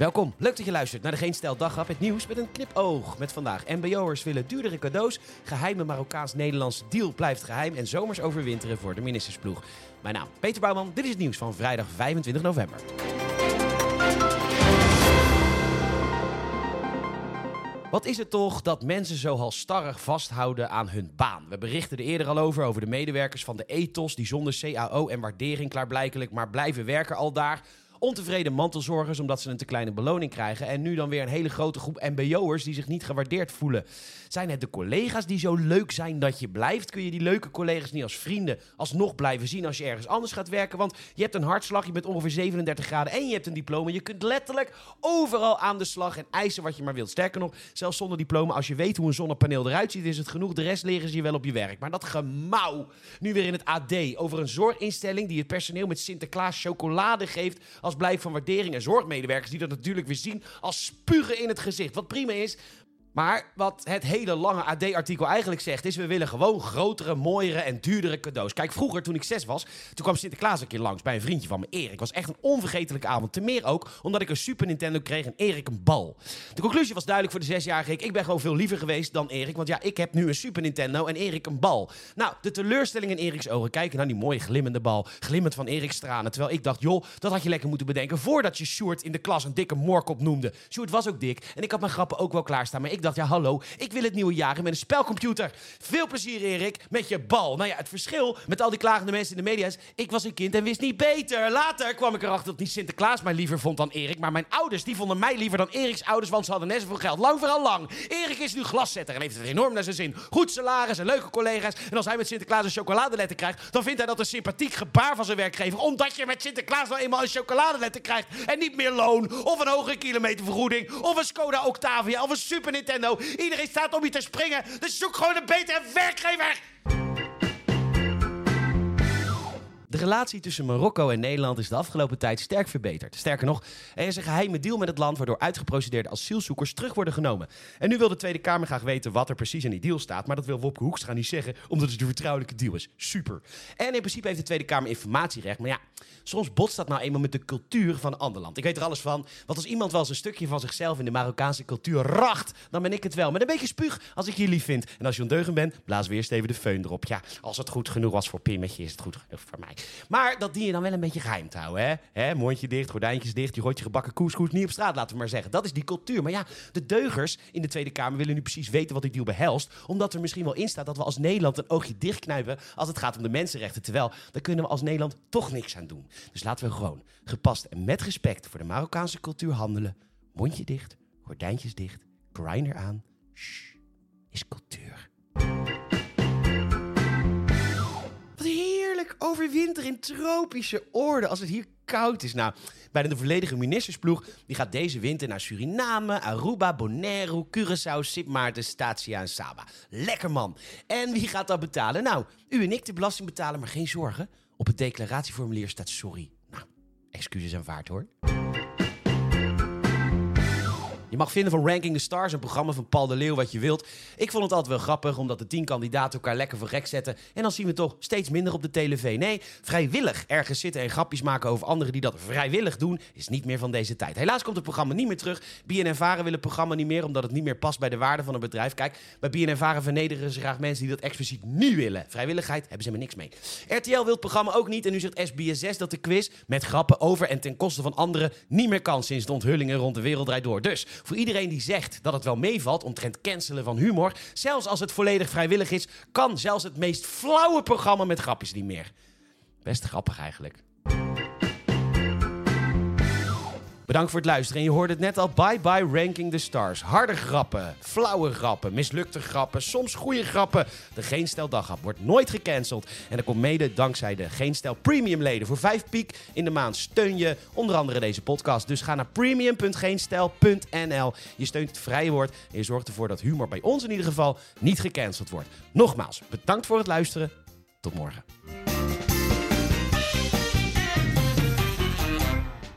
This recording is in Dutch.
Welkom, leuk dat je luistert naar de Geen Stel. Het nieuws met een knipoog. Met vandaag MBO'ers willen duurdere cadeaus. Geheime Marokkaans-Nederlands deal blijft geheim. En zomers overwinteren voor de ministersploeg. Mijn naam Peter Bouwman. Dit is het nieuws van vrijdag 25 november. Wat is het toch dat mensen zo halstarrig vasthouden aan hun baan? We berichten er eerder al over, over de medewerkers van de ethos... die zonder CAO en waardering klaarblijkelijk maar blijven werken al daar... Ontevreden mantelzorgers omdat ze een te kleine beloning krijgen. En nu dan weer een hele grote groep MBO'ers die zich niet gewaardeerd voelen. Zijn het de collega's die zo leuk zijn dat je blijft? Kun je die leuke collega's niet als vrienden alsnog blijven zien als je ergens anders gaat werken? Want je hebt een hartslag, je bent ongeveer 37 graden en je hebt een diploma. Je kunt letterlijk overal aan de slag en eisen wat je maar wilt. Sterker nog, zelfs zonder diploma, als je weet hoe een zonnepaneel eruit ziet, is het genoeg. De rest leren ze je wel op je werk. Maar dat gemauw, nu weer in het AD, over een zorginstelling die het personeel met Sinterklaas chocolade geeft blijk van waardering. En zorgmedewerkers die dat natuurlijk weer zien als spugen in het gezicht. Wat prima is, maar wat het hele lange AD-artikel eigenlijk zegt, is: we willen gewoon grotere, mooiere en duurdere cadeaus. Kijk, vroeger toen ik zes was, toen kwam Sinterklaas een keer langs bij een vriendje van me, Erik. Was echt een onvergetelijke avond. Te meer ook omdat ik een Super Nintendo kreeg en Erik een bal. De conclusie was duidelijk voor de zesjarige ik. Ik ben gewoon veel liever geweest dan Erik. Want ja, ik heb nu een Super Nintendo en Erik een bal. Nou, de teleurstelling in Eriks ogen. Kijken naar die mooie glimmende bal. Glimmend van Eriks tranen. Terwijl ik dacht, joh, dat had je lekker moeten bedenken voordat je Sjoerd in de klas een dikke morkop noemde. Sjoerd was ook dik en ik had mijn grappen ook wel klaarstaan. Maar ik dacht, ja, hallo, ik wil het nieuwe jaar met een spelcomputer. Veel plezier, Erik, met je bal. Nou ja, het verschil met al die klagende mensen in de media is... ik was een kind en wist niet beter. Later kwam ik erachter dat niet Sinterklaas mij liever vond dan Erik... maar mijn ouders, die vonden mij liever dan Eriks ouders... want ze hadden net zoveel geld. Lang vooral lang. Erik is nu glaszetter en heeft het enorm naar zijn zin. Goed salaris en leuke collega's. En als hij met Sinterklaas een chocoladeletter krijgt... dan vindt hij dat een sympathiek gebaar van zijn werkgever... omdat je met Sinterklaas nou eenmaal een chocoladeletter krijgt... en niet meer loon, of een hogere kilometervergoeding... of een Skoda Octavia, of een Super Nintendo... Iedereen staat om je te springen. Dus zoek gewoon een betere werkgever. De relatie tussen Marokko en Nederland is de afgelopen tijd sterk verbeterd. Sterker nog, er is een geheime deal met het land waardoor uitgeprocedeerde asielzoekers terug worden genomen. En nu wil de Tweede Kamer graag weten wat er precies in die deal staat, maar dat wil Wopke Hoekstra niet zeggen, omdat het een vertrouwelijke deal is. Super. En in principe heeft de Tweede Kamer informatierecht, maar ja, soms botst dat nou eenmaal met de cultuur van een ander land. Ik weet er alles van, want als iemand wel eens een stukje van zichzelf in de Marokkaanse cultuur racht, dan ben ik het wel. Met een beetje spuug als ik je lief vind. En als je ondeugen bent, blaas weer eens even de feun erop. Ja, als het goed genoeg was voor Pimmetje, is het goed genoeg voor mij. Maar dat dien je dan wel een beetje geheim te houden. Hè? hè? Mondje dicht, gordijntjes dicht. Je gooit je gebakken koeskoes niet op straat, laten we maar zeggen. Dat is die cultuur. Maar ja, de deugers in de Tweede Kamer willen nu precies weten wat die deal behelst. Omdat er misschien wel in staat dat we als Nederland een oogje dichtknijpen als het gaat om de mensenrechten. Terwijl, daar kunnen we als Nederland toch niks aan doen. Dus laten we gewoon gepast en met respect voor de Marokkaanse cultuur handelen. Mondje dicht, gordijntjes dicht, grinder aan. Shh, is cultuur. Overwinter in tropische oorden als het hier koud is. Nou, bij de volledige ministersploeg die gaat deze winter naar Suriname, Aruba, Bonaire, Curaçao, Sint Maarten, Statia en Saba. Lekker man. En wie gaat dat betalen? Nou, u en ik de belasting betalen, maar geen zorgen. Op het declaratieformulier staat sorry. Nou, excuses aanvaard hoor. Je mag vinden van Ranking the Stars, een programma van Paul de Leeuw, wat je wilt. Ik vond het altijd wel grappig, omdat de tien kandidaten elkaar lekker voor gek zetten. En dan zien we toch steeds minder op de televisie. Nee, vrijwillig ergens zitten en grapjes maken over anderen die dat vrijwillig doen, is niet meer van deze tijd. Helaas komt het programma niet meer terug. BNN Varen willen het programma niet meer, omdat het niet meer past bij de waarde van een bedrijf. Kijk, bij BNN Varen vernederen ze graag mensen die dat expliciet niet willen. Vrijwilligheid hebben ze helemaal niks mee. RTL wil het programma ook niet en nu zegt SBS6 dat de quiz met grappen over en ten koste van anderen niet meer kan sinds de onthullingen rond de wereld draait door. Dus voor iedereen die zegt dat het wel meevalt omtrent cancelen van humor, zelfs als het volledig vrijwillig is, kan zelfs het meest flauwe programma met grapjes niet meer. Best grappig eigenlijk. Bedankt voor het luisteren. En je hoorde het net al. Bye bye Ranking the Stars. Harde grappen, flauwe grappen, mislukte grappen, soms goede grappen. De Geen Stel wordt nooit gecanceld. En dat komt mede dankzij de Geen Stel Premium leden. Voor 5 piek in de maand steun je onder andere deze podcast. Dus ga naar premium.geenstel.nl. Je steunt het vrije woord en je zorgt ervoor dat humor bij ons in ieder geval niet gecanceld wordt. Nogmaals, bedankt voor het luisteren. Tot morgen.